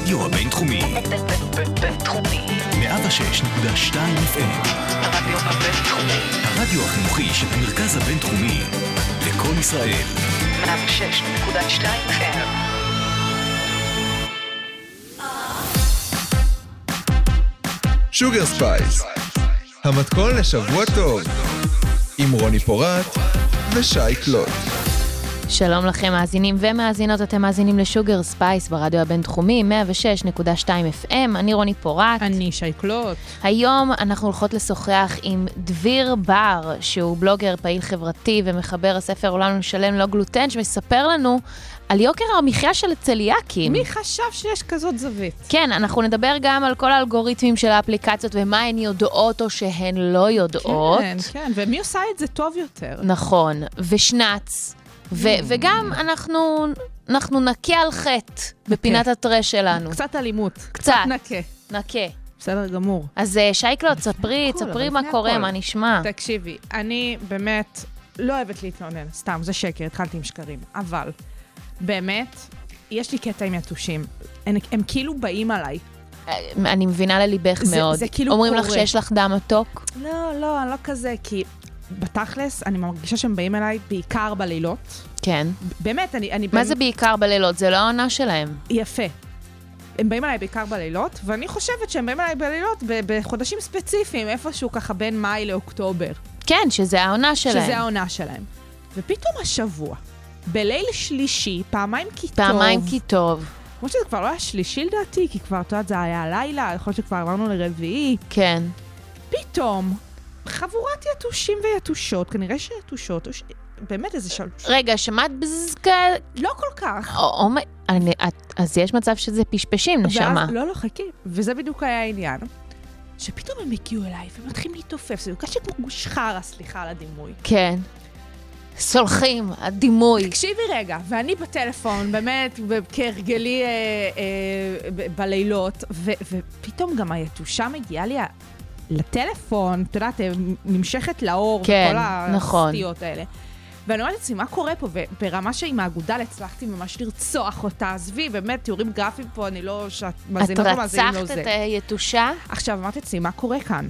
הרדיו הבינתחומי. בינתחומי. 106.2 FM. הרדיו הבינתחומי. הרדיו החינוכי של המרכז הבינתחומי. לקום ישראל. 106.2 FM. Sugar Space, המתכון לשבוע טוב, עם רוני פורט ושי קלוט. שלום לכם מאזינים ומאזינות, אתם מאזינים ל Sugar Space ברדיו הבינתחומי, 106.2 FM, אני רוני פורט. אני שי קלוט. היום אנחנו הולכות לשוחח עם דביר בר, שהוא בלוגר פעיל חברתי ומחבר הספר עולם שלם ללא גלוטן, שמספר לנו על יוקר המחיה של הצליאקים. מי חשב שיש כזאת זווית? כן, אנחנו נדבר גם על כל האלגוריתמים של האפליקציות ומה הן יודעות או שהן לא יודעות. כן, כן, ומי עושה את זה טוב יותר? נכון, ושנץ. ו- וגם אנחנו, אנחנו נכה על חטא בפינת הטרש שלנו. קצת אלימות. קצת. נקה. נכה. בסדר גמור. אז אה, שייקלוט, ספרי, ספרי מה קורה. מה נשמע. תקשיבי, אני באמת לא אוהבת להתלונן, סתם, זה שקר, התחלתי עם שקרים. אבל, באמת, יש לי קטע עם יתושים. הם, הם כאילו באים עליי. אה, אני מבינה לליבך זה- מאוד. זה כאילו אומרים לך קורה. שיש לך דם מתוק? לא, לא, אני לא כזה, כי בתכלס, אני מרגישה שהם באים אליי בעיקר בלילות. כן. באמת, אני... אני מה באמת- זה בעיקר בלילות? זה לא העונה שלהם. יפה. הם באים אליי בעיקר בלילות, ואני חושבת שהם באים אליי בלילות בחודשים ספציפיים, איפשהו ככה בין מאי לאוקטובר, כן, שזה העונה שלהם. שזה העונה שלהם. ופתאום השבוע, בליל שלישי, פעמיים כי טוב, פעמיים כי טוב. כמו שזה כבר לא היה שלישי לדעתי, כי כבר, את יודעת, זה היה לילה, יכול להיות שכבר עברנו לרביעי, כן. פתאום, חבורת יתושים ויתושות, כנראה שיתושות, או ש... באמת איזה שלוש... רגע, שמעת בזז כאלה? לא כל כך. או- או- אני- את- אז יש מצב שזה פשפשים, נשמה. ואז, לא, לא, חכי. וזה בדיוק היה העניין. שפתאום הם הגיעו אליי ומתחילים להתעופף, זה קשה כמו גוש חרא, סליחה על הדימוי. כן. סולחים, הדימוי. תקשיבי רגע, ואני בטלפון, באמת, כהרגלי אה, אה, בלילות, ו- ופתאום גם היתושה מגיעה לי לטלפון, את יודעת, אה, נמשכת לאור, כן, וכל נכון. הסטיות האלה. ואני אומרת לעצמי, מה קורה פה? וברמה שעם האגודל הצלחתי ממש לרצוח אותה. עזבי, באמת, תיאורים גרפיים פה, אני לא... את שהמאזינות ומאזינים לא רצחת זה. את היתושה? עכשיו, אמרתי לעצמי, מה קורה כאן?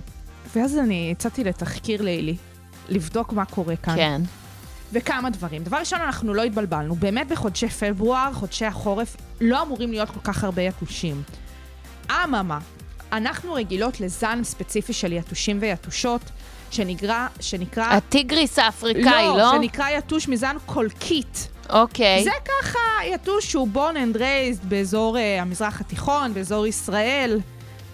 ואז אני יצאתי לתחקיר לילי, לבדוק מה קורה כאן. כן. וכמה דברים. דבר ראשון, אנחנו לא התבלבלנו. באמת בחודשי פברואר, חודשי החורף, לא אמורים להיות כל כך הרבה יתושים. אממה, אנחנו רגילות לזן ספציפי של יתושים ויתושות, שנקרא... שנקרא הטיגריס האפריקאי, לא? שנקרא יתוש מזן קולקית. אוקיי. זה ככה יתוש שהוא born and raised באזור uh, המזרח התיכון, באזור ישראל.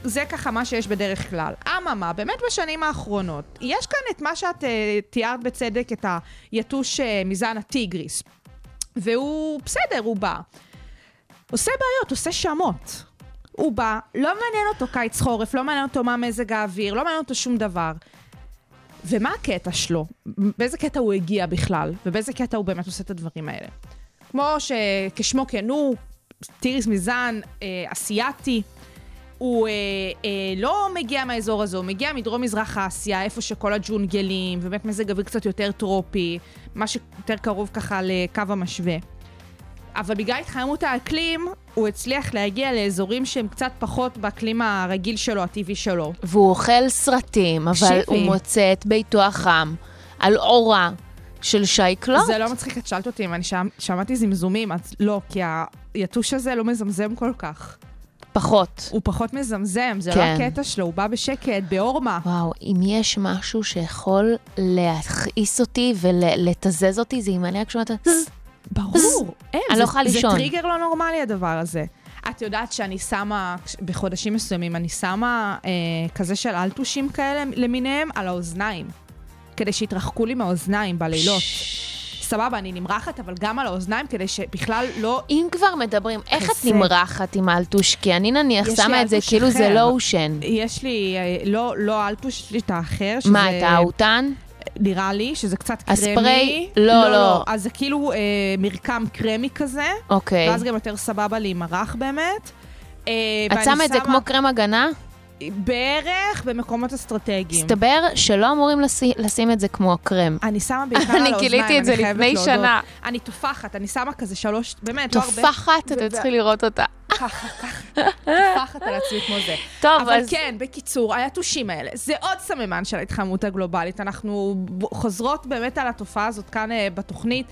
זה ככה מה שיש בדרך כלל. אממה, באמת בשנים האחרונות, יש כאן את מה שאת uh, תיארת בצדק, את היתוש uh, מזן הטיגריס. והוא, בסדר, הוא בא. עושה בעיות, עושה שמות. הוא בא, לא מעניין אותו קיץ חורף, לא מעניין אותו מה מזג האוויר, לא מעניין אותו שום דבר. ומה הקטע שלו? באיזה קטע הוא הגיע בכלל? ובאיזה קטע הוא באמת עושה את הדברים האלה? כמו שכשמו כן הוא, טיריס מזן אה, אסיאתי, הוא אה, אה, לא מגיע מהאזור הזה, הוא מגיע מדרום-מזרח אסיה, איפה שכל הג'ונגלים, ובאמת מזג אוויר קצת יותר טרופי, מה שיותר קרוב ככה לקו המשווה. אבל בגלל התחממות האקלים, הוא הצליח להגיע לאזורים שהם קצת פחות באקלים הרגיל שלו, הטבעי שלו. והוא אוכל סרטים, אבל תקשיבי. הוא מוצא את ביתו החם על אורה של שייקלוט. זה לא מצחיק, את שאלת אותי אם אני שמ, שמעתי זמזומים, אז לא, כי היתוש הזה לא מזמזם כל כך. פחות. הוא פחות מזמזם, זה כן. לא הקטע שלו, הוא בא בשקט, בעורמה. וואו, אם יש משהו שיכול להכעיס אותי ולתזז אותי, זה אם אני רק שומעת... ברור, אין, אני זה, לא יכולה זה לישון. טריגר לא נורמלי הדבר הזה. את יודעת שאני שמה, בחודשים מסוימים, אני שמה אה, כזה של אלטושים כאלה למיניהם על האוזניים, כדי שיתרחקו לי מהאוזניים בלילות. סבבה, אני נמרחת, אבל גם על האוזניים, כדי שבכלל לא... אם כבר מדברים, איך את. נמרחת עם אלטוש? כי אני נניח שמה את זה כאילו זה אחר. לושן. יש לי, אה, לא, לא אלטוש, יש לי את האחר, שזה... מה, את האוטן? נראה לי, שזה קצת קרמי. הספרי? לא, לא. אז זה כאילו אה, מרקם קרמי כזה, אוקיי. ואז גם יותר סבבה להימרח באמת. אה, את שמה את זה כמו קרם הגנה? בערך במקומות אסטרטגיים. מסתבר שלא אמורים לשים- לשים את זה כמו קרם. אני שמה בעיקר על אני האוזניים, גיליתי את זה אני לפני. שנה. אני טופחת, אני שמה כזה שלוש, באמת, לא הרבה. טופחת, אתם צריכים לראות אותה. ככה, ככה, טפחת על עצמי כמו זה. טוב, אבל אז... כן, בקיצור, היתושים האלה, זה עוד סממן של ההתחממות הגלובלית. אנחנו חוזרות באמת על התופעה הזאת כאן אה, בתוכנית.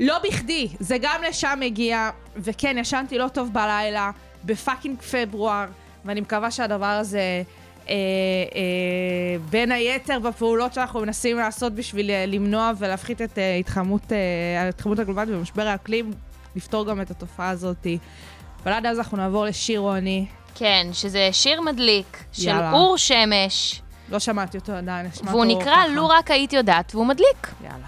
לא בכדי, זה גם לשם הגיע, וכן, ישנתי לא טוב בלילה, בפאקינג פברואר, ואני מקווה שהדבר הזה, אה, אה, בין היתר בפעולות שאנחנו מנסים לעשות בשביל אה, למנוע ולהפחית את אה, התחממות, אה, הגלובלית ומשבר האקלים, לפתור גם את התופעה הזאת. אבל עד אז אנחנו נעבור לשיר רוני. כן, שזה שיר מדליק, של יאללה. אור שמש, לא שמעתי אותו עדיין, אשמע והוא נקרא ככה. "לו רק היית יודעת", והוא מדליק. יאללה.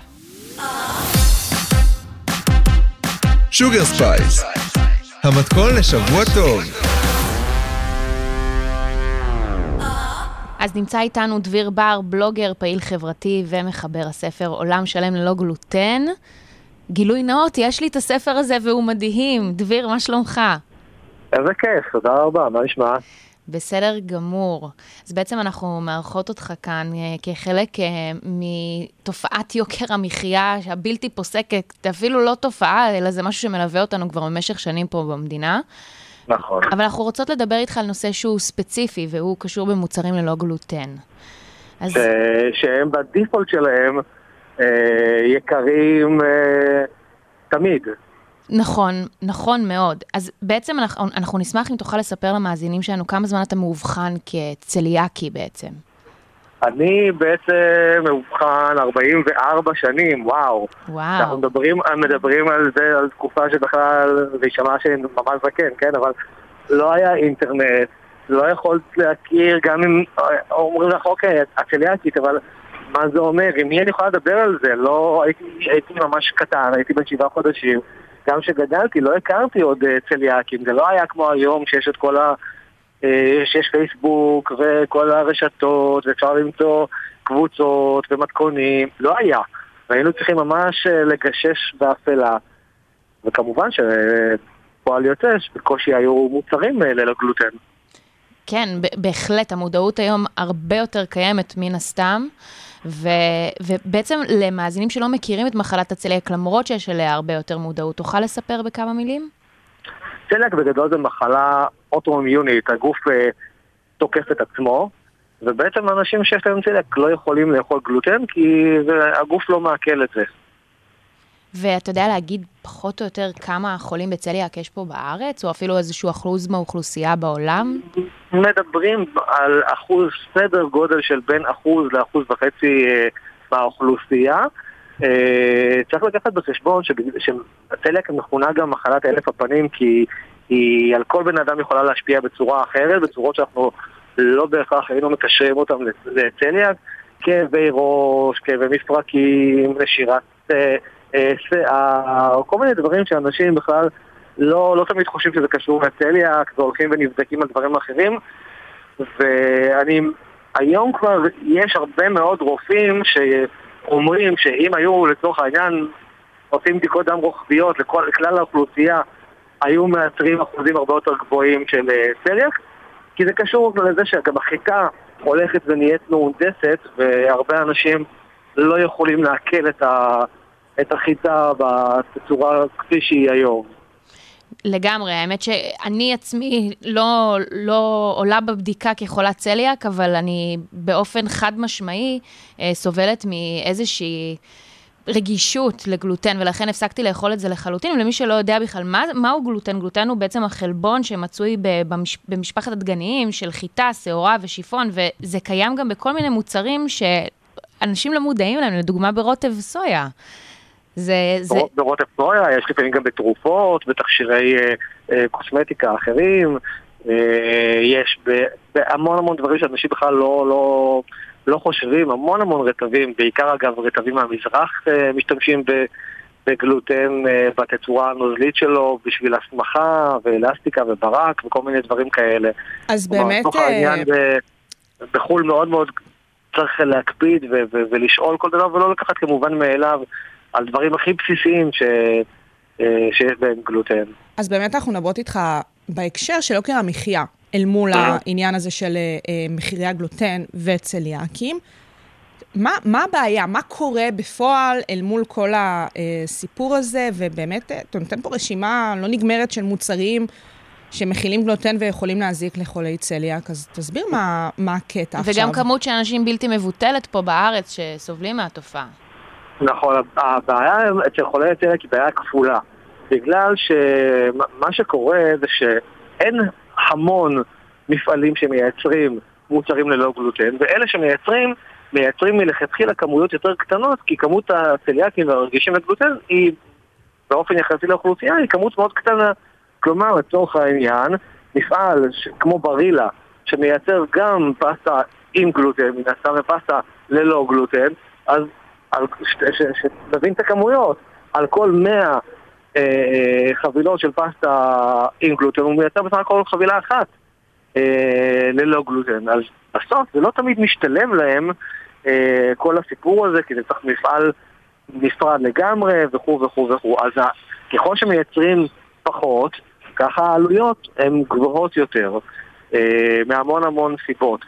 Sugar Space, המתכון לשבוע טוב. אז נמצא איתנו דביר בר, בלוגר, פעיל חברתי ומחבר הספר עולם שלם ללא גלוטן. גילוי נאות, יש לי את הספר הזה והוא מדהים. דביר, מה שלומך? איזה כיף, תודה רבה, מה נשמע? בסדר גמור. אז בעצם אנחנו מארחות אותך כאן אה, כחלק אה, מתופעת יוקר המחיה הבלתי פוסקת, אפילו לא תופעה, אלא זה משהו שמלווה אותנו כבר במשך שנים פה במדינה. נכון. אבל אנחנו רוצות לדבר איתך על נושא שהוא ספציפי, והוא קשור במוצרים ללא גלוטן. אז ש... שהם בדיפולט שלהם אה, יקרים אה, תמיד. נכון, נכון מאוד. אז בעצם אנחנו, אנחנו נשמח אם תוכל לספר למאזינים שלנו כמה זמן אתה מאובחן כצליאקי בעצם. אני בעצם מאובחן 44 שנים, וואו. אנחנו וואו. מדברים, מדברים על זה, על תקופה שבכלל, זה יישמע שאני ממש זקן, כן? אבל לא היה אינטרנט, לא יכולת להכיר, גם אם אומרים לך, אוקיי, את צליאקית, אבל מה זה אומר? עם מי אני יכולה לדבר על זה? לא, הייתי, הייתי ממש קטן, הייתי בן שבעה חודשים. גם כשגדלתי לא הכרתי עוד אה, צליאקים, זה לא היה כמו היום שיש את כל ה... אה, שיש פייסבוק וכל הרשתות ואפשר למצוא קבוצות ומתכונים, לא היה. והיינו צריכים ממש אה, לגשש באפלה. וכמובן שפועל יוצא שבקושי היו מוצרים ללא גלוטן. כן, בהחלט, המודעות היום הרבה יותר קיימת מן הסתם. ו, ובעצם למאזינים שלא מכירים את מחלת הצליאק, למרות שיש אליה הרבה יותר מודעות, תוכל לספר בכמה מילים? צליאק בגדול זה מחלה אוטואימיונית, הגוף אה, תוקף את עצמו, ובעצם אנשים שיש להם צליאק לא יכולים לאכול גלוטן כי זה, הגוף לא מעכל את זה. ואתה יודע להגיד פחות או יותר כמה חולים בצליאק יש פה בארץ, או אפילו איזשהו אחוז מהאוכלוסייה בעולם? מדברים על אחוז, סדר גודל של בין אחוז לאחוז וחצי אה, מהאוכלוסייה. אה, צריך לקחת בחשבון שהצליאק מכונה גם מחלת אלף הפנים כי היא על כל בן אדם יכולה להשפיע בצורה אחרת, בצורות שאנחנו לא בהכרח היינו מקשרים אותם לצ- לצליאק, כאבי ראש, כאבי מפרקים, נשירת אה, אה, כל מיני דברים שאנשים בכלל לא, לא תמיד חושבים שזה קשור לצליאק, והולכים ונבדקים על דברים אחרים. ואני, היום כבר יש הרבה מאוד רופאים שאומרים שאם היו לצורך העניין עושים בדיקות דם רוחביות לכל, לכלל האוכלוסייה, היו מאתרים אחוזים הרבה יותר גבוהים של אה, צליאק, כי זה קשור לזה שגם החיטה הולכת ונהיית מהונדסת, והרבה אנשים לא יכולים לעכל את, ה, את החיטה בצורה כפי שהיא היום. לגמרי, האמת שאני עצמי לא, לא עולה בבדיקה כחולת צליאק, אבל אני באופן חד משמעי אה, סובלת מאיזושהי רגישות לגלוטן, ולכן הפסקתי לאכול את זה לחלוטין. ולמי שלא יודע בכלל מה, מהו גלוטן, גלוטן הוא בעצם החלבון שמצוי במש, במשפחת הדגניים של חיטה, שעורה ושיפון, וזה קיים גם בכל מיני מוצרים שאנשים לא מודעים להם, לדוגמה ברוטב סויה. זה, זה. ברוטב סויה, יש לפעמים גם בתרופות, בתכשירי אה, אה, קוסמטיקה אחרים, אה, יש ב- בהמון המון דברים שאנשים בכלל לא, לא, לא חושבים, המון המון רטבים, בעיקר אגב רטבים מהמזרח אה, משתמשים ב... בגלוטן אה, בתצורה הנוזלית שלו בשביל הסמכה ואלסטיקה וברק וכל מיני דברים כאלה. אז כלומר, באמת... אה, העניין ב- בחו"ל מאוד מאוד צריך להקפיד ו- ו- ולשאול כל דבר ולא לקחת כמובן מאליו על דברים הכי בסיסיים ש- אה, שיש בהם גלוטן. אז באמת אנחנו מדברות איתך בהקשר של יוקר המחיה, אל מול העניין הזה של אה, אה, מחירי הגלוטן וצליאקים. מה, מה הבעיה? מה קורה בפועל אל מול כל הסיפור הזה? ובאמת, אה, אתה נותן פה רשימה לא נגמרת של מוצרים שמכילים גלוטן ויכולים להזיק לחולי צליאק, אז תסביר מה, מה הקטע עכשיו. וגם כמות של אנשים בלתי מבוטלת פה בארץ שסובלים מהתופעה. נכון, הבעיה אצל חולי צליאק היא בעיה כפולה. בגלל שמה שקורה זה שאין המון מפעלים שמייצרים מוצרים ללא גלוטן, ואלה שמייצרים, מייצרים מלכתחילה כמויות יותר קטנות, כי כמות הצליאקים והרגישים לגלוטן היא, באופן יחסי לאוכלוסייה, היא כמות מאוד קטנה. כלומר, לצורך העניין, מפעל ש- כמו ברילה, שמייצר גם פסטה עם גלוטן, מן הסתם ופסטה ללא גלוטן, אז שתבין את הכמויות, על כל 100 אה, חבילות של פסטה עם גלוטן, הוא מייצר בסך הכל חבילה אחת אה, ללא גלוטן. אז בסוף זה לא תמיד משתלם להם אה, כל הסיפור הזה, כי זה צריך מפעל נפרד לגמרי וכו' וכו' וכו'. אז ככל שמייצרים פחות, ככה העלויות הן גבוהות יותר, אה, מהמון המון סיבות.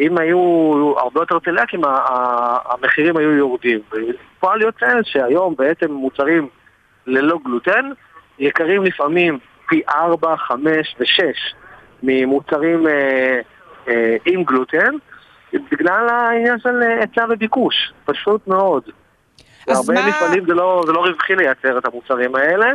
אם היו הרבה יותר צליאקים, המחירים היו יורדים. פועל יוצא שהיום בעצם מוצרים ללא גלוטן יקרים לפעמים פי 4, 5 ו-6 ממוצרים אה, אה, עם גלוטן, בגלל העניין של אה, היצע וביקוש, פשוט מאוד. אז להרבה מה- מפעלים זה לא, זה לא רווחי לייצר את המוצרים האלה,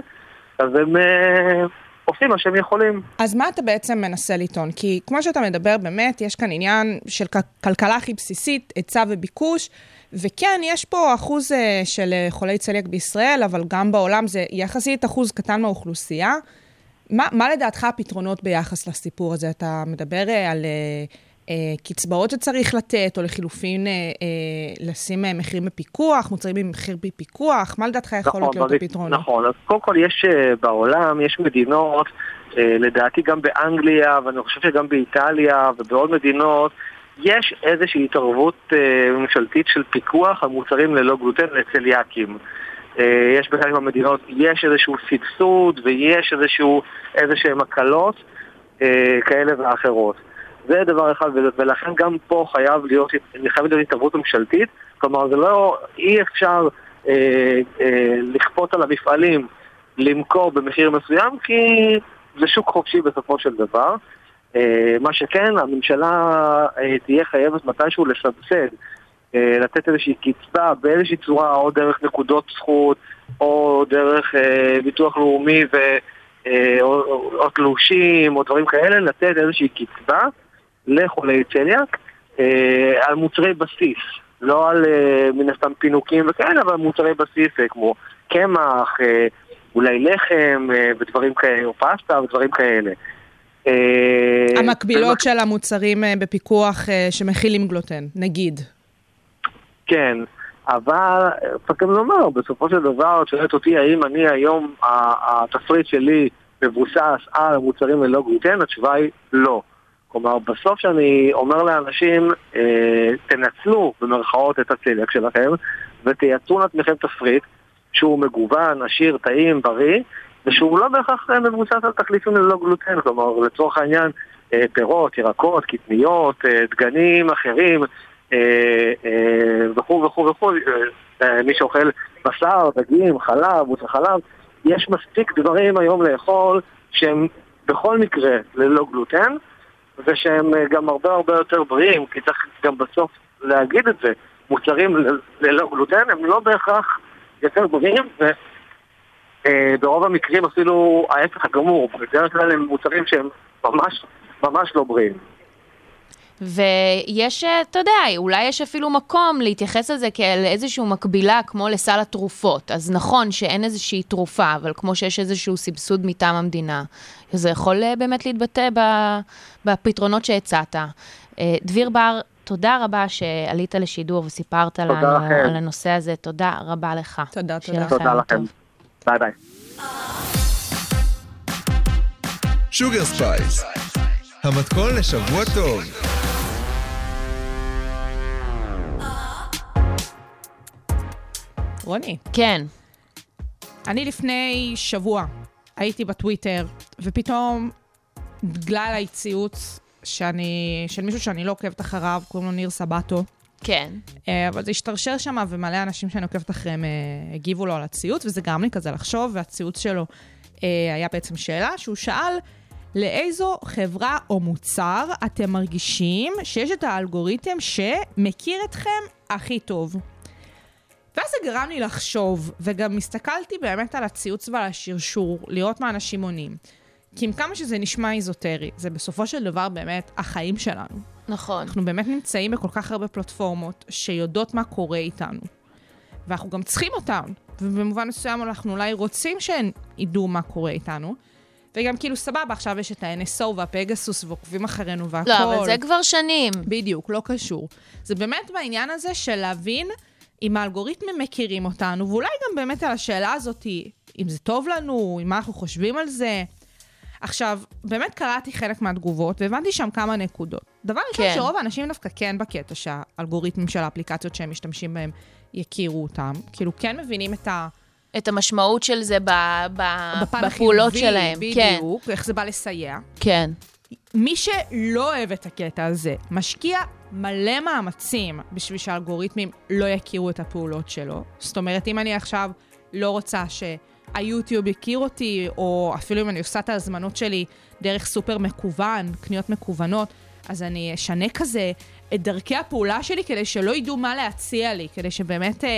אז הם אה, עושים מה שהם יכולים. אז מה אתה בעצם מנסה לטעון? כי כמו שאתה מדבר, באמת, יש כאן עניין של כלכלה הכי בסיסית, היצע וביקוש, וכן, יש פה אחוז אה, של אה, חולי צליאק בישראל, אבל גם בעולם זה יחסית אחוז קטן מהאוכלוסייה. מה, מה לדעתך הפתרונות ביחס לסיפור הזה? אתה מדבר אה, על אה, קצבאות שצריך לתת, או לחילופין אה, אה, לשים אה, מחירים בפיקוח, מוצרים עם מחיר בפיקוח, מה לדעתך יכול להיות להיות הפתרונות? נכון, אז קודם כל יש אה, בעולם, יש מדינות, אה, לדעתי גם באנגליה, ואני חושב שגם באיטליה ובעוד מדינות, יש איזושהי התערבות אה, ממשלתית של פיקוח על מוצרים ללא גלוטן לצליאקים. אה, יש בחלק מהמדינות, יש איזשהו סבסוד ויש איזשהו, איזשהם הקלות אה, כאלה ואחרות. זה דבר אחד, ול- ולכן גם פה חייב להיות, חייבת להיות התערבות ממשלתית, כלומר זה לא, אי אפשר אה, אה, לכפות על המפעלים למכור במחיר מסוים, כי זה שוק חופשי בסופו של דבר. אה, מה שכן, הממשלה אה, תהיה חייבת מתישהו לסבסד, אה, לתת איזושהי קצבה באיזושהי צורה, או דרך נקודות זכות, או דרך אה, ביטוח לאומי ו... אה, או, או, או תלושים או דברים כאלה, לתת איזושהי קצבה לחולי צליאק אה, על מוצרי בסיס, לא על אה, מן הסתם פינוקים וכאלה, אבל מוצרי בסיס אה, כמו קמח, אולי לחם ודברים כאלה, או פסטה ודברים כאלה. המקבילות של המוצרים בפיקוח שמכילים גלוטן, נגיד. כן, אבל צריך גם לומר, בסופו של דבר, את שואלת אותי האם אני היום, התפריט שלי מבוסס על המוצרים ללא גלוטן, התשובה היא לא. כלומר, בסוף שאני אומר לאנשים, אה, תנצלו במרכאות את הצליאק שלכם ותייצרו לעצמכם תפריט שהוא מגוון, עשיר, טעים, בריא, ושהוא לא בהכרח מבוסס על תחליפים ללא גלוטן, כלומר, לצורך העניין, אה, פירות, ירקות, קטניות, אה, דגנים אחרים, אה, אה, וכו' וכו' וכו', אה, מי שאוכל בשר, דגים, חלב, מוצרי חלב, יש מספיק דברים היום לאכול שהם בכל מקרה ללא גלוטן, ושהם אה, גם הרבה הרבה יותר בריאים, כי צריך גם בסוף להגיד את זה, מוצרים ללא גלוטן הם לא בהכרח יותר בריאים, וברוב המקרים אפילו ההפך הגמור, בדרך כלל הם מוצרים שהם ממש ממש לא בריאים. ויש, אה, אתה יודע, אולי יש אפילו מקום להתייחס לזה כאל איזושהי מקבילה כמו לסל התרופות. אז נכון שאין איזושהי תרופה, אבל כמו שיש איזשהו סבסוד מטעם המדינה, זה יכול אה, באמת להתבטא בפתרונות שהצעת. אה, דביר בר, תודה רבה שעלית לשידור וסיפרת לנו לכם. על הנושא הזה. תודה רבה לך. תודה, תודה. לך תודה לכם. ביי ביי. Sugar Space, המתכון לשבוע טוב. רוני, כן, אני לפני שבוע הייתי בטוויטר, ופתאום גלה עליי ציוץ שאני, של מישהו שאני לא עוקבת אחריו, קוראים לו ניר סבטו. כן. אה, אבל זה השתרשר שם, ומלא אנשים שאני עוקבת אחריהם אה, הגיבו לו על הציוץ, וזה גרם לי כזה לחשוב, והציוץ שלו אה, היה בעצם שאלה שהוא שאל, לאיזו חברה או מוצר אתם מרגישים שיש את האלגוריתם שמכיר אתכם הכי טוב. ואז זה גרם לי לחשוב, וגם הסתכלתי באמת על הציוץ ועל השרשור, לראות מה אנשים עונים. כי עם כמה שזה נשמע איזוטרי, זה בסופו של דבר באמת החיים שלנו. נכון. אנחנו באמת נמצאים בכל כך הרבה פלטפורמות שיודעות מה קורה איתנו. ואנחנו גם צריכים אותן, ובמובן מסוים אנחנו אולי רוצים שהן ידעו מה קורה איתנו. וגם כאילו סבבה, עכשיו יש את ה-NSO והפגסוס ועוקבים אחרינו והכל. לא, אבל זה כבר שנים. בדיוק, לא קשור. זה באמת בעניין הזה של להבין אם האלגוריתמים מכירים אותנו, ואולי גם באמת על השאלה הזאת, אם זה טוב לנו, אם מה אנחנו חושבים על זה. עכשיו, באמת קראתי חלק מהתגובות, והבנתי שם כמה נקודות. דבר ראשון, כן. שרוב האנשים דווקא כן בקטע שהאלגוריתמים של האפליקציות שהם משתמשים בהם יכירו אותם. כאילו, כן מבינים את ה... את המשמעות של זה ב, ב, בפעולות החיובי, שלהם. כן, בדיוק, איך זה בא לסייע. כן. מי שלא אוהב את הקטע הזה, משקיע מלא מאמצים בשביל שהאלגוריתמים לא יכירו את הפעולות שלו. זאת אומרת, אם אני עכשיו לא רוצה שהיוטיוב יכיר אותי, או אפילו אם אני עושה את ההזמנות שלי דרך סופר מקוון, קניות מקוונות, אז אני אשנה כזה את דרכי הפעולה שלי כדי שלא ידעו מה להציע לי, כדי שבאמת אה,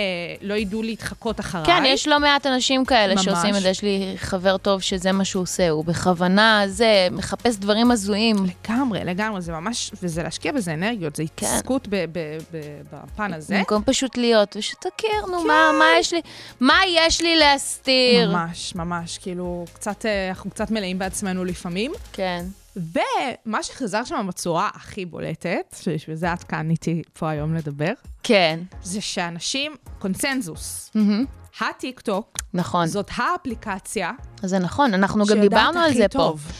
לא ידעו להתחקות אחריי. כן, יש לא מעט אנשים כאלה ממש. שעושים את זה. יש לי חבר טוב שזה מה שהוא עושה, הוא בכוונה זה, מחפש דברים הזויים. לגמרי, לגמרי, זה ממש, וזה להשקיע בזה אנרגיות, זה כן. התעסקות ב- ב- ב- בפן הזה. במקום פשוט להיות, ושתכיר, נו, כן. מה, מה יש לי, מה יש לי להסתיר? ממש, ממש, כאילו, קצת, אה, אנחנו קצת מלאים בעצמנו לפעמים. כן. ומה שחזר שם בצורה הכי בולטת, שבשביל זה את כאן איתי פה היום לדבר, כן. זה שאנשים, קונצנזוס, מהמם. הטיק טוק, נכון. זאת האפליקציה זה נכון, אנחנו גם דיברנו על זה טוב. פה.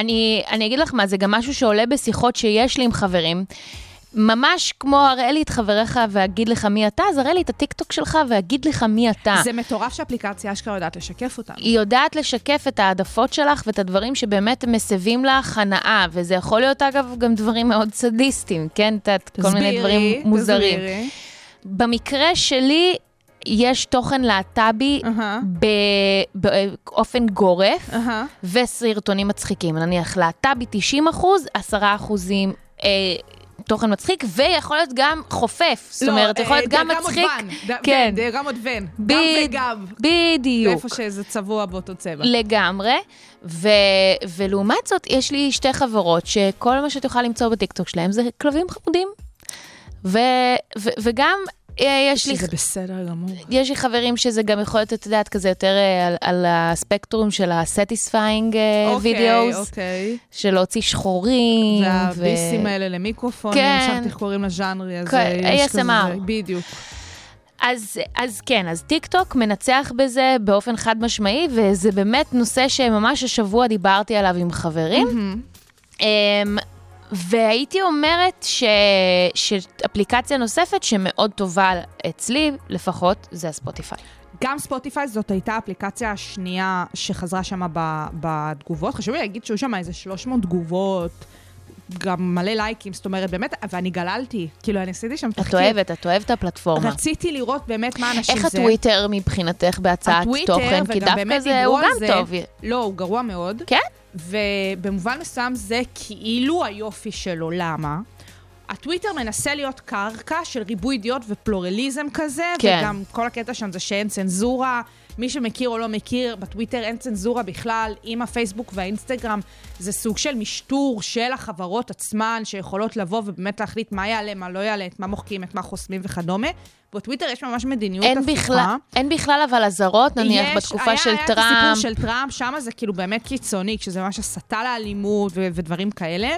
אני, אני אגיד לך מה, זה גם משהו שעולה בשיחות שיש לי עם חברים. ממש כמו הראה לי את חבריך ואגיד לך מי אתה, אז הראה לי את הטיקטוק שלך ואגיד לך מי אתה. זה מטורף שהאפליקציה אשכרה יודעת לשקף אותנו. היא יודעת לשקף את העדפות שלך ואת הדברים שבאמת מסבים לך הנאה, וזה יכול להיות אגב גם דברים מאוד סדיסטיים, כן? את יודעת, כל מיני דברים מוזרים. תסבירי. במקרה שלי, יש תוכן להט"בי. ב- באופן גורף, אהה. וסרטונים מצחיקים. נניח להט"בי 90 אחוז, 10 אחוזים. אה, תוכן מצחיק, ויכול להיות גם חופף. זאת אומרת, יכול להיות אה, גם מצחיק. ון, ד- כן. ון, דיאגרמות ון. גם ב- וגם. בדיוק. ואיפה שזה צבוע באותו צבע. לגמרי, ו, ולעומת זאת, יש לי שתי חברות שכל מה שאת יכולה למצוא בטיקטוק שלהם זה כלבים חמודים. ו, ו, וגם אה, יש לי, שזה בסדר גמור. יש לי חברים שזה גם יכול להיות, את יודעת, כזה יותר אה, על, על הספקטרום של ה-satisfying אה, אוקיי, videos, אוקיי. של להוציא שחורים. והביסים האלה למיקרופונים, כן. עכשיו איך קוראים לז'אנרי הזה. כן, ASMR. בדיוק. אז, אז כן, אז טיק טוק מנצח בזה באופן חד משמעי, וזה באמת נושא שממש השבוע דיברתי עליו עם חברים. Um, והייתי אומרת ש... שאפליקציה נוספת שמאוד טובה אצלי, לפחות, זה הספוטיפיי. גם ספוטיפיי זאת הייתה האפליקציה השנייה שחזרה שם ב- בתגובות. חשוב לי להגיד שהיו שם איזה 300 תגובות, גם מלא לייקים, זאת אומרת, באמת, ואני גללתי, כאילו, אני עשיתי שם את תחקיר. אוהבת, את אוהבת את הפלטפורמה. רציתי לראות באמת מה אנשים איך זה. הטוויטר מבחינתך בהצעת הטוויטר, תוכן? כי דווקא זה, הוא גם זה. טוב. לא, הוא גרוע מאוד. כן? ובמובן מסוים זה כאילו היופי שלו, למה? הטוויטר מנסה להיות קרקע של ריבוי דעות ופלורליזם כזה, כן. וגם כל הקטע שם זה שאין צנזורה. מי שמכיר או לא מכיר, בטוויטר אין צנזורה בכלל. עם הפייסבוק והאינסטגרם זה סוג של משטור של החברות עצמן, שיכולות לבוא ובאמת להחליט מה יעלה, מה לא יעלה, את מה מוחקים, את מה חוסמים וכדומה. בטוויטר יש ממש מדיניות אין הפוכה. בכלל, אין בכלל אבל אזהרות, נניח יש, בתקופה היה, של היה טראמפ. היה את הסיפור של טראמפ, שם זה כאילו באמת קיצוני, כשזה ממש הסתה לאלימות ודברים כאלה.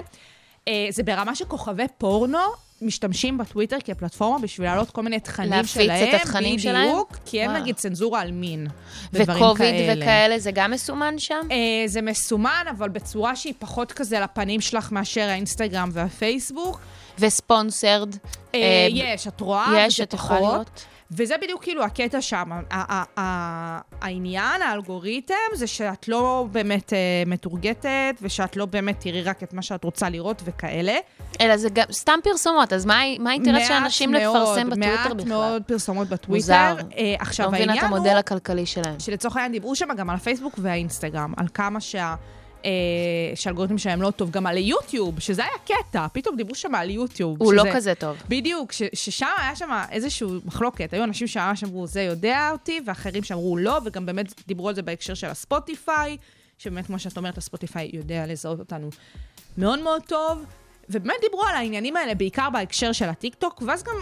אה, זה ברמה שכוכבי פורנו משתמשים בטוויטר כפלטפורמה בשביל להעלות כל מיני תכנים להפיץ את שלהם. התכנים שלהם? בדיוק, כי וואו. נגיד צנזורה על מין. וקוביד כאלה. וכאלה, זה גם מסומן שם? אה, זה מסומן, אבל בצורה שהיא פחות כזה לפנים שלך מאשר האינסטגרם והפייסבוק. וספונסרד? אה, אה, יש, את רואה, יש, את יכולה. לראות. וזה בדיוק כאילו הקטע שם. העניין, האלגוריתם, זה שאת לא באמת אה, מתורגטת, ושאת לא באמת תראי רק את מה שאת רוצה לראות וכאלה. אלא זה גם סתם פרסומות, אז מה האינטרס של מעט אנשים לפרסם בטוויטר מעט בכלל? מאוד פרסומות בטוויטר. מוזר. אה, עכשיו, לא מבינה את העניין המודל הוא הכלכלי שלהם. שלצורך העניין דיברו שם גם על הפייסבוק והאינסטגרם, על כמה שה... אה, שהאלגוריתם שלהם לא טוב, גם על יוטיוב, שזה היה קטע, פתאום דיברו שם על יוטיוב. הוא לא שזה- כזה טוב. בדיוק, ש- ששם היה שם איזושהי מחלוקת. היו אנשים שממש אמרו, זה יודע אותי, ואחרים שאמרו לא, וגם באמת דיברו על זה בהקשר של הספוטיפיי, שבאמת, כמו שאת אומרת, הספוטיפיי יודע לזהות אותנו מאוד מאוד טוב. ובאמת דיברו על העניינים האלה, בעיקר בהקשר של הטיקטוק, ואז גם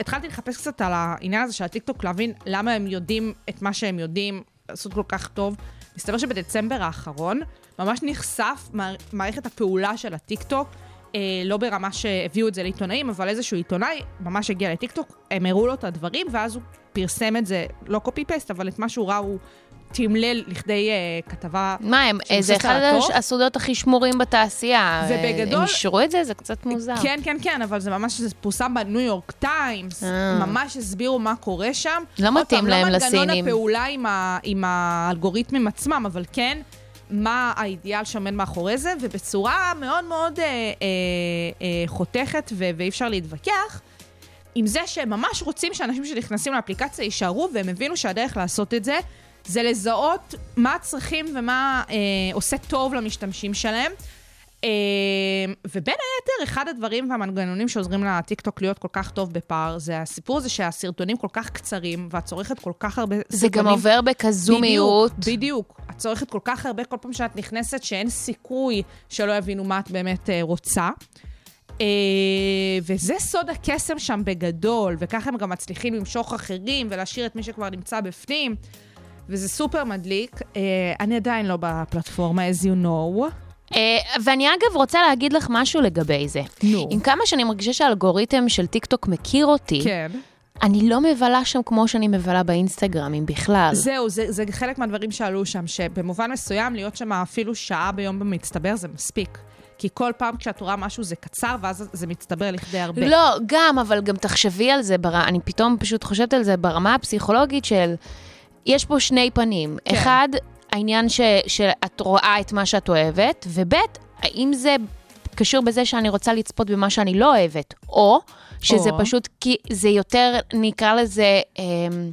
התחלתי לחפש קצת על העניין הזה של הטיקטוק, להבין למה הם יודעים את מה שהם יודעים לעשות כל כך טוב. מסתבר שבדצמבר האחרון ממש נחשף מער- מערכת הפעולה של הטיקטוק, אה, לא ברמה שהביאו את זה לעיתונאים, אבל איזשהו עיתונאי ממש הגיע לטיקטוק, הם הראו לו את הדברים, ואז הוא פרסם את זה, לא copy paste, אבל את מה שהוא ראה הוא תמלל לכדי אה, כתבה מה, הם, זה אחד הטוב. הסודות הכי שמורים בתעשייה. ובגדול- הם אישרו את זה? זה קצת מוזר. כן, כן, כן, אבל זה ממש, זה פורסם בניו יורק טיימס, אה. ממש הסבירו מה קורה שם. לא מתאים פעם, להם לא מנגנון לסינים. הפעולה עם, ה, עם האלגוריתמים עצמם, אבל כן, מה האידיאל שעומד מאחורי זה, ובצורה מאוד מאוד אה, אה, אה, חותכת ו- ואי אפשר להתווכח. עם זה שהם ממש רוצים שאנשים שנכנסים לאפליקציה יישארו, והם הבינו שהדרך לעשות את זה, זה לזהות מה הצרכים ומה אה, עושה טוב למשתמשים שלהם. אה, ובין היתר, אחד הדברים והמנגנונים שעוזרים לטיקטוק להיות כל כך טוב בפער, זה הסיפור הזה שהסרטונים כל כך קצרים, ואת צורכת כל כך הרבה סרטונים. זה גם עובר בכזו מהירות. בדיוק, בדיוק. את צורכת כל כך הרבה כל פעם שאת נכנסת, שאין סיכוי שלא יבינו מה את באמת אה, רוצה. אה, וזה סוד הקסם שם בגדול, וככה הם גם מצליחים למשוך אחרים ולהשאיר את מי שכבר נמצא בפנים, וזה סופר מדליק. אה, אני עדיין לא בפלטפורמה, as you know. אה, ואני אגב רוצה להגיד לך משהו לגבי זה. נו. עם כמה שאני מרגישה שהאלגוריתם של טיקטוק מכיר אותי, כן. אני לא מבלה שם כמו שאני מבלה באינסטגרם, אם בכלל. זהו, זה, זה חלק מהדברים שעלו שם, שבמובן מסוים להיות שם אפילו שעה ביום במצטבר זה מספיק. כי כל פעם כשאת רואה משהו זה קצר, ואז זה מצטבר לכדי הרבה. לא, גם, אבל גם תחשבי על זה, בר... אני פתאום פשוט חושבת על זה ברמה הפסיכולוגית של, יש פה שני פנים. כן. אחד, העניין ש... שאת רואה את מה שאת אוהבת, וב', האם זה קשור בזה שאני רוצה לצפות במה שאני לא אוהבת, או שזה או. פשוט כי זה יותר, נקרא לזה, אמ,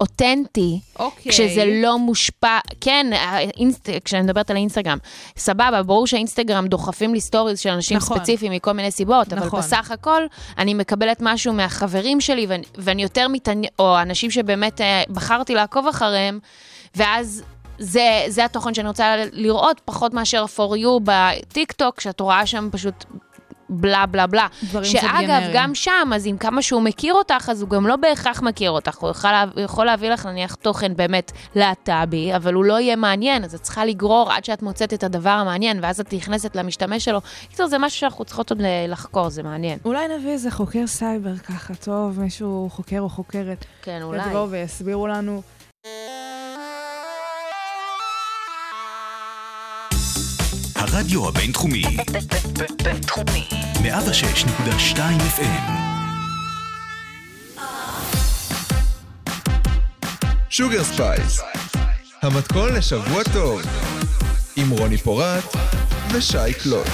אותנטי. אוקיי. כשזה לא מושפע, כן, האינסט... כשאני מדברת על האינסטגרם, סבבה, ברור שהאינסטגרם דוחפים לי stories של אנשים נכון. ספציפיים מכל מיני סיבות, אבל נכון. בסך הכל אני מקבלת משהו מהחברים שלי, ואני, ואני יותר מתעניין, או אנשים שבאמת אה, בחרתי לעקוב אחריהם, ואז... זה, זה התוכן שאני רוצה לראות, פחות מאשר for you בטיקטוק, שאת רואה שם פשוט בלה בלה בלה. דברים שאגב. גם שם, אז עם כמה שהוא מכיר אותך, אז הוא גם לא בהכרח מכיר אותך. הוא יכול, הוא יכול להביא לך נניח תוכן באמת להט"בי, אבל הוא לא יהיה מעניין, אז את צריכה לגרור עד שאת מוצאת את הדבר המעניין, ואז את נכנסת למשתמש שלו. קיצור, זה משהו שאנחנו צריכות עוד לחקור, זה מעניין. אולי נביא איזה חוקר סייבר ככה, טוב, מישהו חוקר או חוקרת. כן, אולי. יבואו ויסבירו לנו. הרדיו הבינתחומי, בינתחומי. 106.2 FM, Sugar Space, המתכון לשבוע טוב, עם רוני פורט ושי קלוט.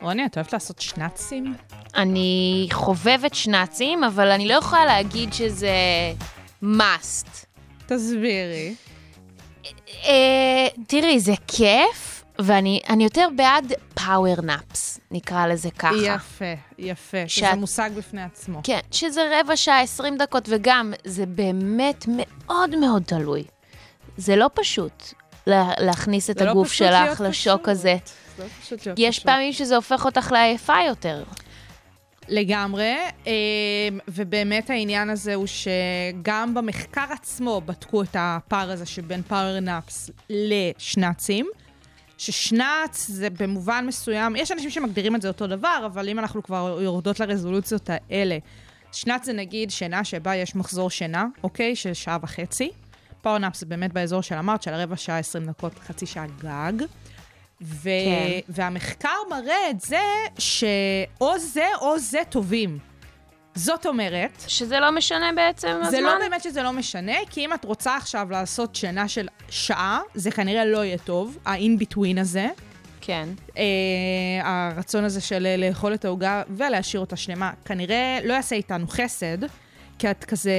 רוני, את אוהבת לעשות שנאצים? אני חובבת שנאצים, אבל אני לא יכולה להגיד שזה must. תסבירי. אה, תראי, זה כיף, ואני אני יותר בעד פאוור נאפס, נקרא לזה ככה. יפה, יפה. שאת- שזה מושג בפני עצמו. כן, שזה רבע שעה, 20 דקות, וגם זה באמת מאוד מאוד תלוי. זה לא פשוט לה- להכניס את לא הגוף להיות שלך לשוק פשוט. הזה. זה לא פשוט להיות יש פשוט. פעמים שזה הופך אותך לעייפה יותר. לגמרי, אה, ובאמת העניין הזה הוא שגם במחקר עצמו בדקו את הפער הזה שבין power naps לשנאצים, ששנץ זה במובן מסוים, יש אנשים שמגדירים את זה אותו דבר, אבל אם אנחנו כבר יורדות לרזולוציות האלה, שנץ זה נגיד שינה שבה יש מחזור שינה, אוקיי? של שעה וחצי. power naps זה באמת באזור של אמרת, של הרבע שעה, 20 דקות, חצי שעה גג. ו... כן. והמחקר מראה את זה שאו זה או זה טובים. זאת אומרת, שזה לא משנה בעצם הזמן? זה לא באמת שזה לא משנה, כי אם את רוצה עכשיו לעשות שינה של שעה, זה כנראה לא יהיה טוב, ה-in-between הזה. כן. אה, הרצון הזה של לאכול את העוגה ולהשאיר אותה שלמה, כנראה לא יעשה איתנו חסד, כי את כזה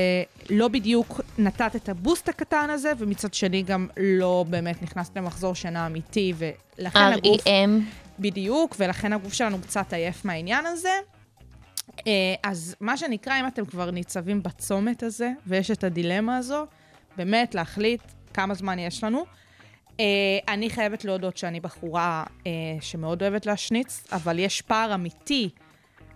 לא בדיוק נתת את הבוסט הקטן הזה, ומצד שני גם לא באמת נכנסת למחזור שינה אמיתי, ולכן הגוף... REM. בדיוק, ולכן הגוף שלנו קצת עייף מהעניין הזה. אה, אז מה שנקרא, אם אתם כבר ניצבים בצומת הזה, ויש את הדילמה הזו, באמת להחליט כמה זמן יש לנו. אה, אני חייבת להודות שאני בחורה אה, שמאוד אוהבת להשניץ, אבל יש פער אמיתי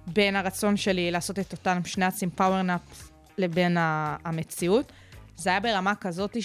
בין הרצון שלי לעשות את אותם שנאצים power nap לבין המציאות. זה היה ברמה כזאת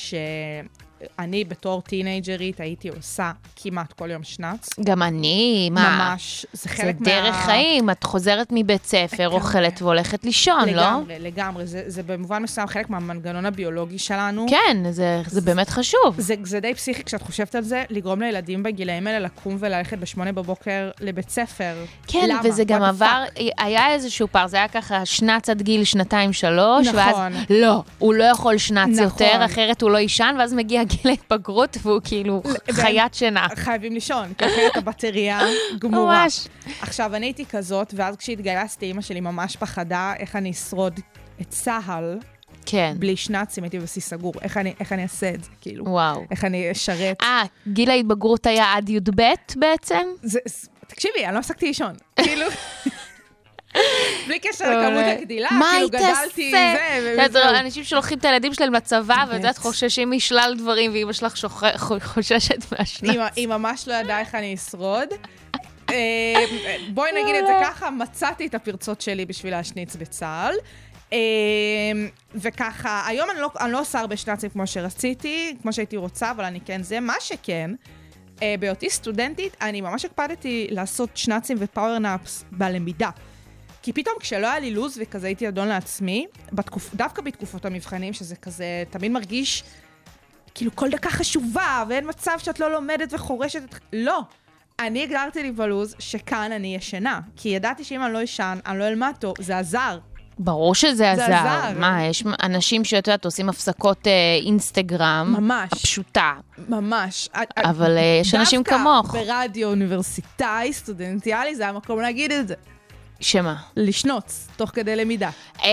שאני בתור טינג'רית הייתי עושה כמעט כל יום שנץ. גם אני, מה? ממש, זה זה חלק מה... דרך חיים, את חוזרת מבית ספר, לגמרי. אוכלת והולכת לישון, לא? לגמרי, לגמרי. זה, זה במובן מסוים חלק מהמנגנון הביולוגי שלנו. כן, זה, זה באמת חשוב. זה, זה די פסיכי כשאת חושבת על זה, לגרום לילדים בגילאים האלה לקום וללכת בשמונה בבוקר לבית ספר. כן, למה? וזה גם עבר? היה איזשהו פער, זה היה ככה שנץ עד גיל שנתיים-שלוש, נכון. ואז לא, הוא לא יכול שנץ נכון. יותר, אחרת הוא לא יישן, ואז מגיע גיל ההתבגרות, והוא כאילו חיית שינה. חייבים לישון, כי אחרת הבטריה גמורה. ממש. עכשיו, אני הייתי כזאת, ואז כשהתגייסתי, אימא שלי ממש פחדה איך אני אשרוד את צה"ל כן, בלי שנאצים, הייתי בבסיס סגור. איך אני, איך אני אעשה את זה, כאילו? וואו. איך אני אשרת? אה, גיל ההתבגרות היה עד י"ב בעצם? זה, זה- תקשיבי, אני לא הפסקתי לישון. כאילו... בלי קשר. לכמות הגדילה, כאילו גדלתי עם? זה, את יודעת, וזהו. אנשים שלוקחים את הילדים שלהם לצבא, ואת יודעת. חוששים משלל דברים, ואימא שלך חוששת מהשנץ. היא- היא ממש לא ידעה איך אני אשרוד. אה, בואי נגיד את זה ככה, מצאתי את הפרצות שלי בשביל להשניץ בצה"ל. אה, וככה, היום אני לא, אני לא עושה הרבה שנאצים כמו שרציתי, כמו שהייתי רוצה, אבל אני כן זה. מה שכן, אה, בהיותי סטודנטית, אני ממש הקפדתי לעשות שנאצים ו power naps בלמידה. כי פתאום כשלא היה לי לו"ז וכזה הייתי אדון לעצמי, בתקופ... דווקא בתקופות המבחנים, שזה כזה תמיד מרגיש כאילו כל דקה חשובה, ואין מצב שאת לא לומדת וחורשת את... לא. אני הגדרתי לי בלו"ז שכאן אני ישנה. כי ידעתי שאם אני לא אשן, אני לא אלמד טוב, זה עזר. ברור שזה זה עזר. עזר. מה, יש אנשים שאת יודעת, עושים הפסקות אה, אינסטגרם. ממש. הפשוטה. ממש. אבל אה, יש אנשים כמוך. דווקא ברדיו אוניברסיטאי, סטודנטיאלי, זה המקום להגיד את זה. שמה? לשנוץ, תוך כדי למידה. אה,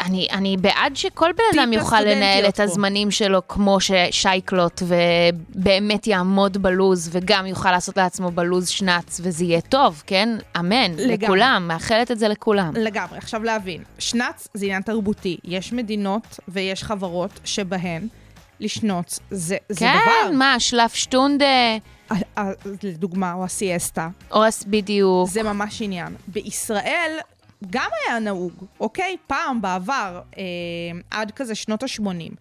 אני, אני בעד שכל בן אדם יוכל לנהל את פה. הזמנים שלו כמו ששייקלוט, ובאמת יעמוד בלוז, וגם יוכל לעשות לעצמו בלוז שנץ, וזה יהיה טוב, כן? אמן. לגמרי. לכולם, מאחלת את זה לכולם. לגמרי. עכשיו להבין, שנץ זה עניין תרבותי. יש מדינות ויש חברות שבהן לשנוץ זה, זה כן, דבר. מה, שלף שטונדה, לדוגמה, או הסיאסטה. אוס בדיוק. זה ממש עניין. בישראל גם היה נהוג, אוקיי? פעם, בעבר, אה, עד כזה שנות ה-80,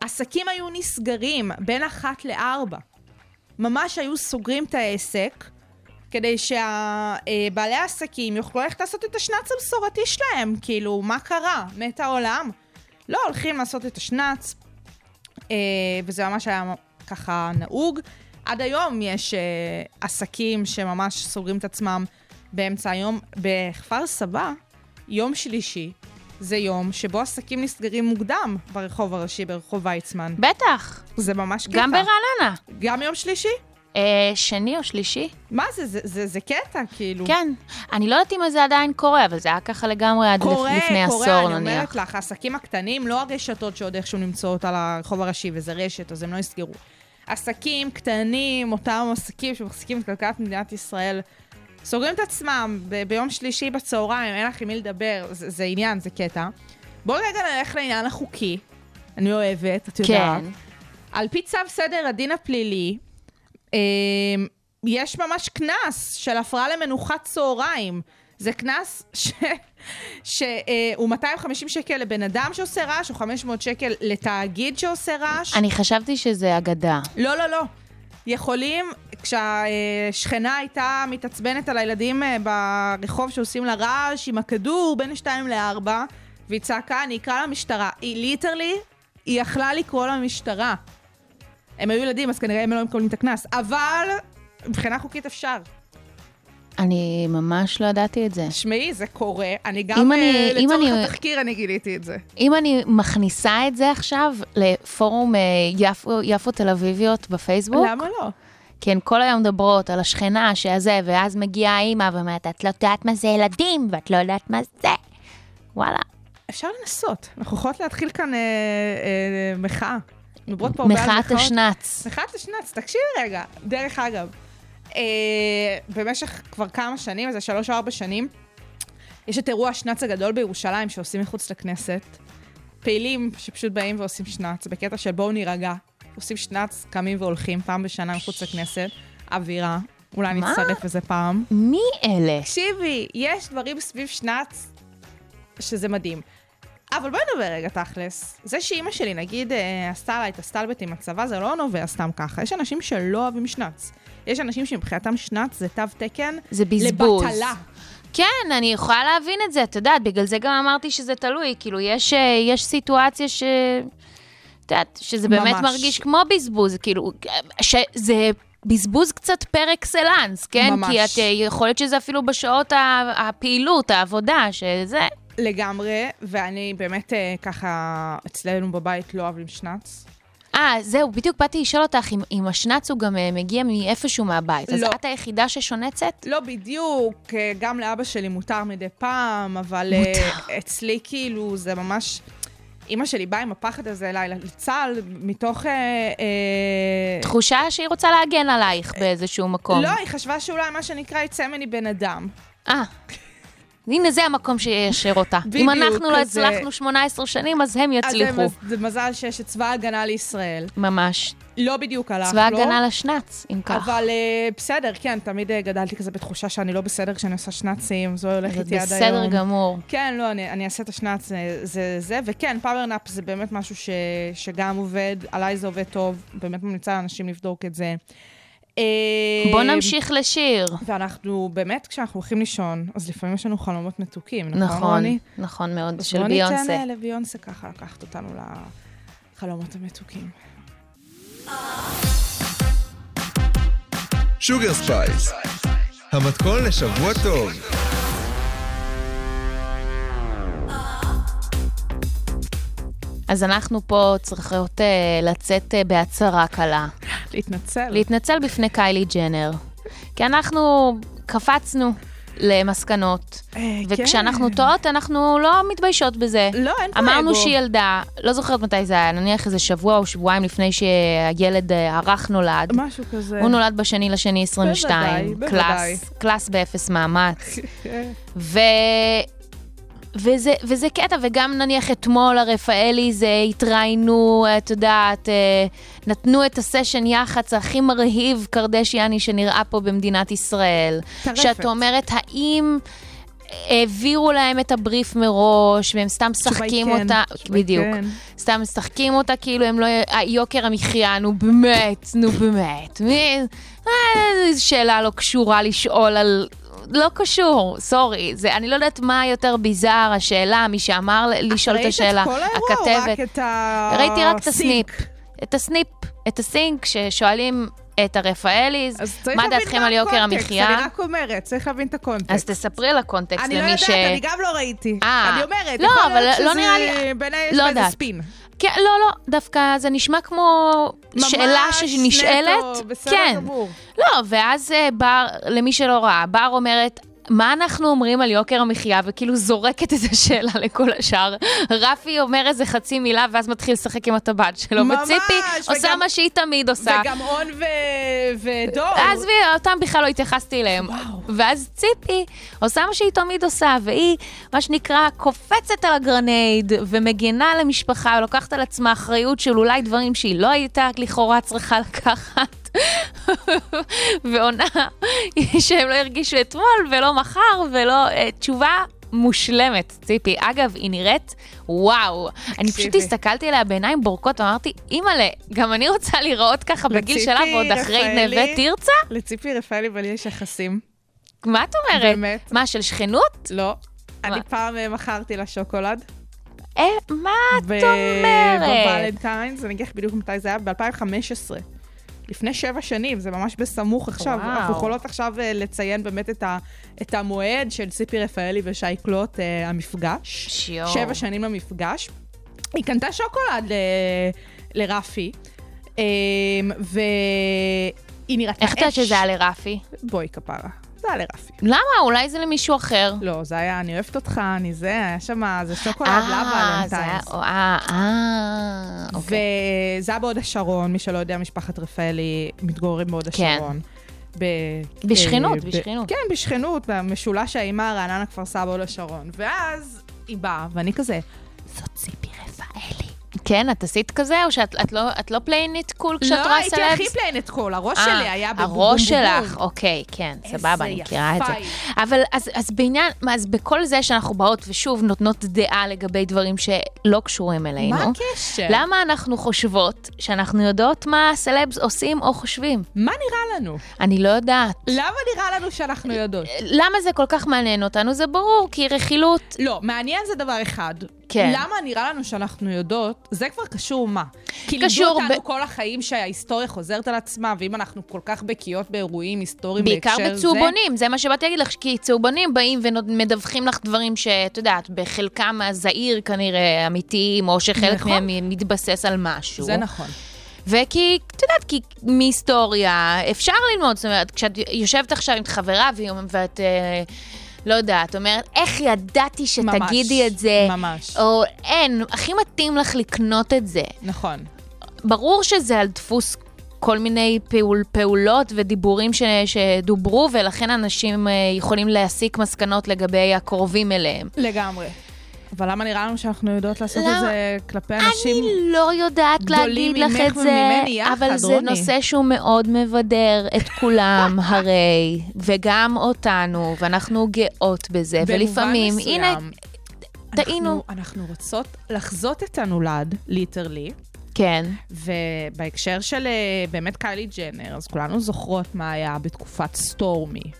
עסקים היו נסגרים בין אחת לארבע. ממש היו סוגרים את העסק, כדי שבעלי העסקים יוכלו ללכת לעשות את השנץ המסורתי שלהם. כאילו, מה קרה? מת העולם? לא, הולכים לעשות את השנץ, אה, וזה ממש היה ככה נהוג. עד היום יש אה, עסקים שממש סוגרים את עצמם באמצע היום. בכפר סבא, יום שלישי זה יום שבו עסקים נסגרים מוקדם ברחוב הראשי, ברחוב ויצמן. בטח, זה ממש קטע. גם ברעננה. גם יום שלישי? אה, שני או שלישי? מה זה? זה, זה, זה קטע, כאילו. כן. אני לא יודעת אם זה עדיין קורה, אבל זה היה ככה לגמרי עד קורה, לפ- לפני קורה, עשור אני נניח. אומרת לך, העסקים הקטנים, לא הרשתות שעוד איכשהו נמצאות על הרחוב הראשי, וזה רשת, אז הם לא יסגרו. עסקים קטנים, אותם עסקים שמחזיקים את כלכלת מדינת ישראל, סוגרים את עצמם ב- ביום שלישי בצהריים, אין לך עם מי לדבר, זה, זה עניין, זה קטע. בואו רגע נלך לעניין החוקי. אני אוהבת, את יודעת. כן. על פי צו סדר הדין הפלילי, יש ממש קנס של הפרעה למנוחת צהריים. זה קנס שהוא ש, אה, הוא 250 שקל לבן אדם שעושה רעש, או 500 שקל לתאגיד שעושה רעש. אני חשבתי שזה אגדה. לא, לא, לא. יכולים, כשהשכנה הייתה מתעצבנת על הילדים אה, ברחוב שעושים לה רעש עם הכדור בין 2 ל-4, והיא צעקה, אני אקרא למשטרה. היא ליטרלי, היא יכלה לקרוא למשטרה. הם היו ילדים, אז כנראה הם לא מקבלים את הקנס. אבל מבחינה חוקית אפשר. אני ממש לא ידעתי את זה. שמעי, זה קורה. אני גם, אני- אה, אם לצורך אני- התחקיר, אני גיליתי את זה. אם אני מכניסה את זה עכשיו לפורום אה, יפו, יפו תל אביביות בפייסבוק, למה לא? כן, כל היום מדברות על השכנה שזה, ואז מגיעה האימא ואומרת, את לא יודעת מה זה ילדים, ואת לא יודעת מה זה. וואלה. אפשר לנסות. אנחנו יכולות להתחיל כאן אה, אה, מחאה. מדברות פה הרבה על מחאת. השנץ. מחאת השנץ, תקשיבי רגע. דרך אגב, אה, במשך כבר כמה שנים, איזה שלוש או ארבע שנים, יש את אירוע השנץ הגדול בירושלים שעושים מחוץ לכנסת. פעילים שפשוט באים ועושים שנץ, בקטע של בואו נירגע. עושים שנץ, קמים והולכים פעם בשנה מחוץ לכנסת. אווירה, אולי? נצטרף איזה פעם. מי אלה? תקשיבי, יש דברים סביב שנץ שזה מדהים. אבל בואי נדבר רגע תכלס. זה שאימא שלי, נגיד, אה, עשתה לה את הסטלבט עם הצבא, זה לא נובע סתם ככה. יש אנשים שלא אוהבים שנץ. יש אנשים שמבחינתם שנץ זה תו תקן זה בזבוז. לבטלה. כן, אני יכולה להבין את זה, את יודעת, בגלל זה גם אמרתי שזה תלוי. כאילו, יש, אה, יש סיטואציה ש... את יודעת, שזה באמת ממש. מרגיש כמו בזבוז, כאילו, שזה בזבוז קצת פר אקסלנס, כן? ממש. כי את, אה, יכול להיות שזה אפילו בשעות הפעילות, העבודה, שזה... לגמרי, ואני באמת אה, ככה, אצלנו בבית לא אוהבים שנץ. אה, זהו, בדיוק באתי לשאול אותך אם, אם השנץ הוא גם אה, מגיע מאיפשהו מהבית. אז לא. את היחידה ששונצת? לא בדיוק, אה, גם לאבא שלי מותר מדי פעם, אבל אה, מותר. אצלי כאילו זה ממש... אימא שלי באה עם הפחד הזה אליי לצה"ל, מתוך... אה, אה, תחושה שהיא רוצה להגן עלייך באיזשהו מקום. לא, היא חשבה שאולי מה שנקרא יצא ממני בן אדם. אה. הנה, זה המקום שיישר אותה. אם בדיוק, אנחנו לא כזה. הצלחנו 18 שנים, אז הם אז יצליחו. זה, מז- זה מזל שיש את צבא ההגנה לישראל. ממש. לא בדיוק הלך, צבא לא? הגנה לשנץ, אם כך. אבל uh, בסדר, כן, תמיד uh, גדלתי כזה בתחושה שאני לא בסדר כשאני עושה שנאצים, זה הולך זה איתי עד היום. בסדר גמור. כן, לא, אני, אני אעשה את השנץ, זה, זה זה, וכן, power nap זה באמת משהו ש, שגם עובד, עליי זה עובד טוב, באמת ממליצה לאנשים לבדוק את זה. אה, בוא נמשיך לשיר. ואנחנו, באמת, כשאנחנו הולכים לישון, אז לפעמים יש לנו חלומות מתוקים, נכון, נכון, רוני? נכון מאוד, אז של בוא ניתן ביונסה. אה, לביונסה ככה לקחת אותנו לחלומות המתוקים. Sugar Spice, המתכון לשבוע טוב. אז אנחנו פה צריכות אה, לצאת בהצהרה קלה. להתנצל. להתנצל בפני קיילי ג'נר. כי אנחנו קפצנו למסקנות, אה, וכשאנחנו כן. טועות, אנחנו לא מתביישות בזה. לא, אין פה אמרנו אגו. שהיא ילדה, לא זוכרת מתי זה היה, נניח איזה שבוע או שבועיים לפני שהילד אה, הרך נולד. משהו כזה. הוא נולד בשני לשני 22, בוודאי, בוודאי. קלאס, קלאס באפס מאמץ. ו... וזה, וזה קטע, וגם נניח אתמול הרפאלי זה התראיינו, את יודעת, אה, נתנו את הסשן יח"צ הכי מרהיב קרדשיאני שנראה פה במדינת ישראל. טרפת. שאת אומרת, האם העבירו להם את הבריף מראש, והם סתם משחקים כן. אותה, בדיוק, כן. סתם משחקים אותה כאילו הם לא, יוקר המחיה, נו באמת, נו באמת, מי, אה, שאלה לא קשורה לשאול על... לא קשור, sorry, זה, אני לא יודעת מה יותר ביזאר, השאלה, מי שאמר ל- לשאול את השאלה, ראית את כל האירוע או רק הכתבת. את ה... ראיתי רק את ה snip? את ה snip, את הסינק, ששואלים את הרפאליז, מה דעתכם על יוקר המחיה? אני רק אומרת, צריך להבין את הקונטקסט. אז תספרי על הקונטקסט אני לא למי יודעת, ש... אני גם לא ראיתי. אה, אני אומרת, לא, יכול אבל להיות לא שזה נראה לי- בעיניי יש לא. ספין. כן, לא, לא, דווקא זה נשמע כמו שאלה ממש שנשאלת. נטו, בסדר כן. גמור. לא, ואז אה, בר, למי שלא ראה, בר אומרת, מה אנחנו אומרים על יוקר המחיה, וכאילו זורקת איזה שאלה לכל השאר. רפי אומר איזה חצי מילה, ואז מתחיל לשחק עם הטבעת שלו. ממש, וציפי עושה וגם- מה שהיא תמיד עושה. וגם און ו- ודור. עזבי, אותם בכלל לא התייחסתי אליהם. ואז ציפי עושה מה שהיא תמיד עושה, והיא, מה שנקרא, קופצת על הגרנייד ומגינה על המשפחה, ולוקחת על עצמה אחריות של אולי דברים שהיא לא הייתה לכאורה צריכה לקחת. ועונה שהם לא הרגישו אתמול ולא מחר ולא... אה, תשובה מושלמת, ציפי. אגב, היא נראית וואו. אני פשוט. הסתכלתי עליה בעיניים בורקות, אמרתי, אימא'לה, גם אני רוצה להיראות ככה בגיל שלה ועוד אחרי. נווה תרצה? לציפי רפאלי ולי יש יחסים. מה את אומרת? באמת. מה, של שכנות? לא. אני? פעם אה, מכרתי לה שוקולד. אה, מה את אומרת? בוולנטיינס, אני אגיד לך בדיוק מתי זה היה, ב-2015. לפני שבע שנים, זה ממש בסמוך עכשיו. וואו. אנחנו יכולות עכשיו אה, לציין באמת את, ה, את המועד של ציפי רפאלי ושי קלוט, אה, המפגש. שיו. שבע שנים למפגש. היא קנתה שוקולד ל, לרפי, אה, והיא נראתה איך את יודעת. שזה היה לרפי? בואי כפרה. זה היה לרפי. למה? אולי זה למישהו אחר. לא, זה היה, אני אוהבת אותך, אני זה, היה שם, זה שוקולד לבה אה, זה היה... אה, אה, אוקיי. וזה היה בהוד השרון, מי שלא יודע, משפחת רפאלי מתגוררים בהוד כן. השרון. ב- בשכנות, ב- בשכנות. כן, בשכנות, במשולש האימה, רעננה, כפר סבא, הוד השרון. ואז היא באה, ואני כזה, זאת ציפי. כן, את עשית כזה, או שאת את לא, את לא playing it cool כשאת לא, רואה הייתי סלבס? הכי playing it cool, הראש אה, שלי היה בבום בום הראש. שלך, אוקיי, כן, סבבה, אני מכירה את זה. אבל אז, אז בעניין, אז בכל זה שאנחנו באות ושוב נותנות דעה לגבי דברים שלא קשורים אלינו, מה הקשר? למה אנחנו חושבות שאנחנו יודעות מה הסלבס עושים או חושבים? מה נראה לנו? אני לא יודעת. למה נראה לנו שאנחנו יודעות? למה זה כל כך מעניין אותנו? זה ברור, כי רכילות... לא, מעניין זה דבר אחד. כן. למה נראה לנו שאנחנו יודעות? זה כבר קשור מה? כי קשור לימדו אותנו ב- כל החיים שההיסטוריה חוזרת על עצמה, ואם אנחנו כל כך בקיאות באירועים היסטוריים בהקשר בעיקר זה... בצהובונים, זה מה שבאתי להגיד לך, כי צהובונים באים ומדווחים לך דברים שאת יודעת, בחלקם הזעיר כנראה אמיתיים, או שחלק נכון. מהם מתבסס על משהו. זה נכון. וכי, את יודעת, כי מהיסטוריה אפשר ללמוד, זאת אומרת, כשאת יושבת עכשיו עם חברה והיא ואת, אה, לא יודעת, אומרת, איך ידעתי שתגידי ממש, את זה? ממש. או אין, הכי מתאים לך לקנות את זה. נכון. ברור שזה על דפוס כל מיני פעול, פעולות ודיבורים ש, שדוברו, ולכן אנשים אה, יכולים להסיק מסקנות לגבי הקרובים אליהם. לגמרי. אבל למה נראה לנו שאנחנו יודעות לעשות את למה? זה כלפי אנשים? אני לא יודעת להגיד לך את זה, יחד, אבל זה רוני. נושא שהוא מאוד מבדר את כולם הרי, וגם אותנו, ואנחנו גאות בזה, ולפעמים, במובן הנה, מסוים, טעינו. אנחנו, אנחנו רוצות לחזות את הנולד, literally, כן, ובהקשר של אה, באמת קיילי ג'נר, אז כולנו זוכרות מה היה בתקופת סטורמי,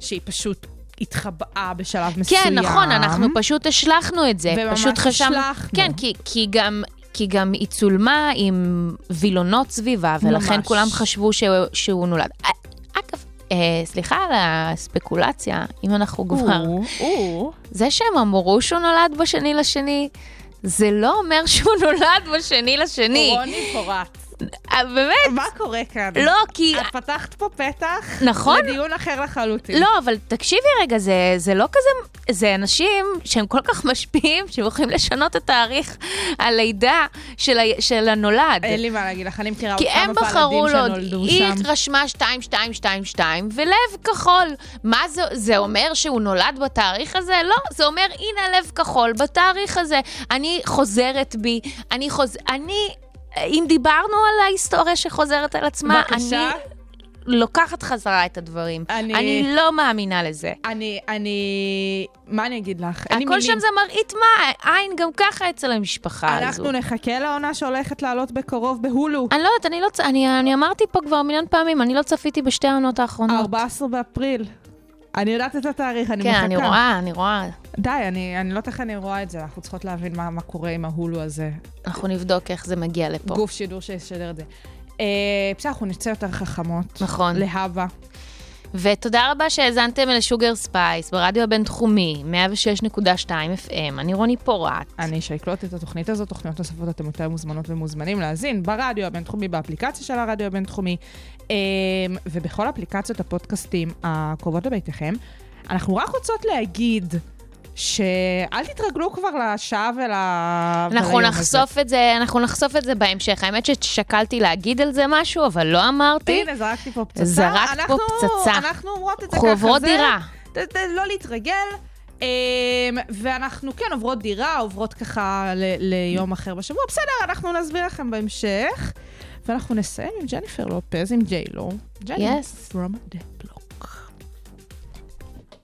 שהיא פשוט התחבאה בשלב מסוים. כן, נכון, אנחנו פשוט השלכנו את זה. וממש פשוט חשבנו... השלכנו. כן, כי, כי גם... כי גם היא צולמה עם וילונות סביבה, ולכן ממש. כולם חשבו שהוא, שהוא נולד. אה, אגב, אה, סליחה על הספקולציה, אם אנחנו כבר... זה שהם אמרו שהוא נולד בשני לשני, זה לא אומר שהוא נולד בשני לשני. רוני פורט. אה, באמת? מה קורה כאן? לא, כי... את פתחת פה פתח נכון. לדיון אחר לחלוטין. לא, אבל תקשיבי רגע, זה, זה לא כזה, זה אנשים שהם כל כך משפיעים, שהם יכולים לשנות את תאריך הלידה של, ה, של הנולד. אין לי מה להגיד לך, אני מכירה עוד כי הם כמה בחרו פלדים לו, שנולדו היא שם. רשמה 2222 ולב כחול. מה זה, זה אומר שהוא נולד בתאריך הזה? לא, זה אומר, הנה לב כחול בתאריך הזה. אני חוזרת בי, אני חוז... אני... אם דיברנו על ההיסטוריה שחוזרת על עצמה, בבקשה. אני לוקחת חזרה את הדברים. אני- אני לא מאמינה לזה. אני, אני... מה אני אגיד לך? הכל מילים. שם זה מראית מה, עין גם ככה אצל המשפחה הזו. אנחנו נחכה לעונה שהולכת לעלות בקרוב בהולו. אני לא יודעת, אני לא... אני, אני אמרתי פה כבר מיליון פעמים, אני לא צפיתי בשתי העונות האחרונות. 14 באפריל. אני יודעת את התאריך, אני כן, מחכה. אני רואה, אני רואה. די, אני, אני לא יודעת איך אני רואה את זה, אנחנו צריכות להבין מה, מה קורה עם ההולו הזה. אנחנו נבדוק איך זה מגיע לפה. גוף שידור שישדר את זה. אה, בסדר, אנחנו נצא יותר חכמות. נכון. להבא. ותודה רבה שהאזנתם ל Sugar Spice ברדיו הבינתחומי, 106.2 FM. אני רוני פורט. אני אשקלוט את התוכנית הזאת, תוכניות נוספות אתם יותר מוזמנות ומוזמנים להאזין ברדיו הבינתחומי, באפליקציה של הרדיו הבינתחומי, ובכל אפליקציות הפודקאסטים הקרובות לביתכם. אנחנו רק רוצות להגיד שאל תתרגלו כבר לשעה ול... אנחנו וליום הזה. נחשוף את זה, אנחנו נחשוף את זה בהמשך. האמת ששקלתי להגיד על זה משהו, אבל לא אמרתי. הנה, זרקתי פה פצצה. זרקת פה אנחנו- פצצה. אנחנו אומרות את זה ככה. עוברות זה- דירה. ת- ת- לא להתרגל. אמ, ואנחנו כן עוברות דירה, עוברות ככה ל- ליום אחר בשבוע. בסדר, אנחנו נסביר לכם בהמשך. ואנחנו נסיים עם ג'ניפר לופז, עם ג'יילו. ג'ני Yes. from the block.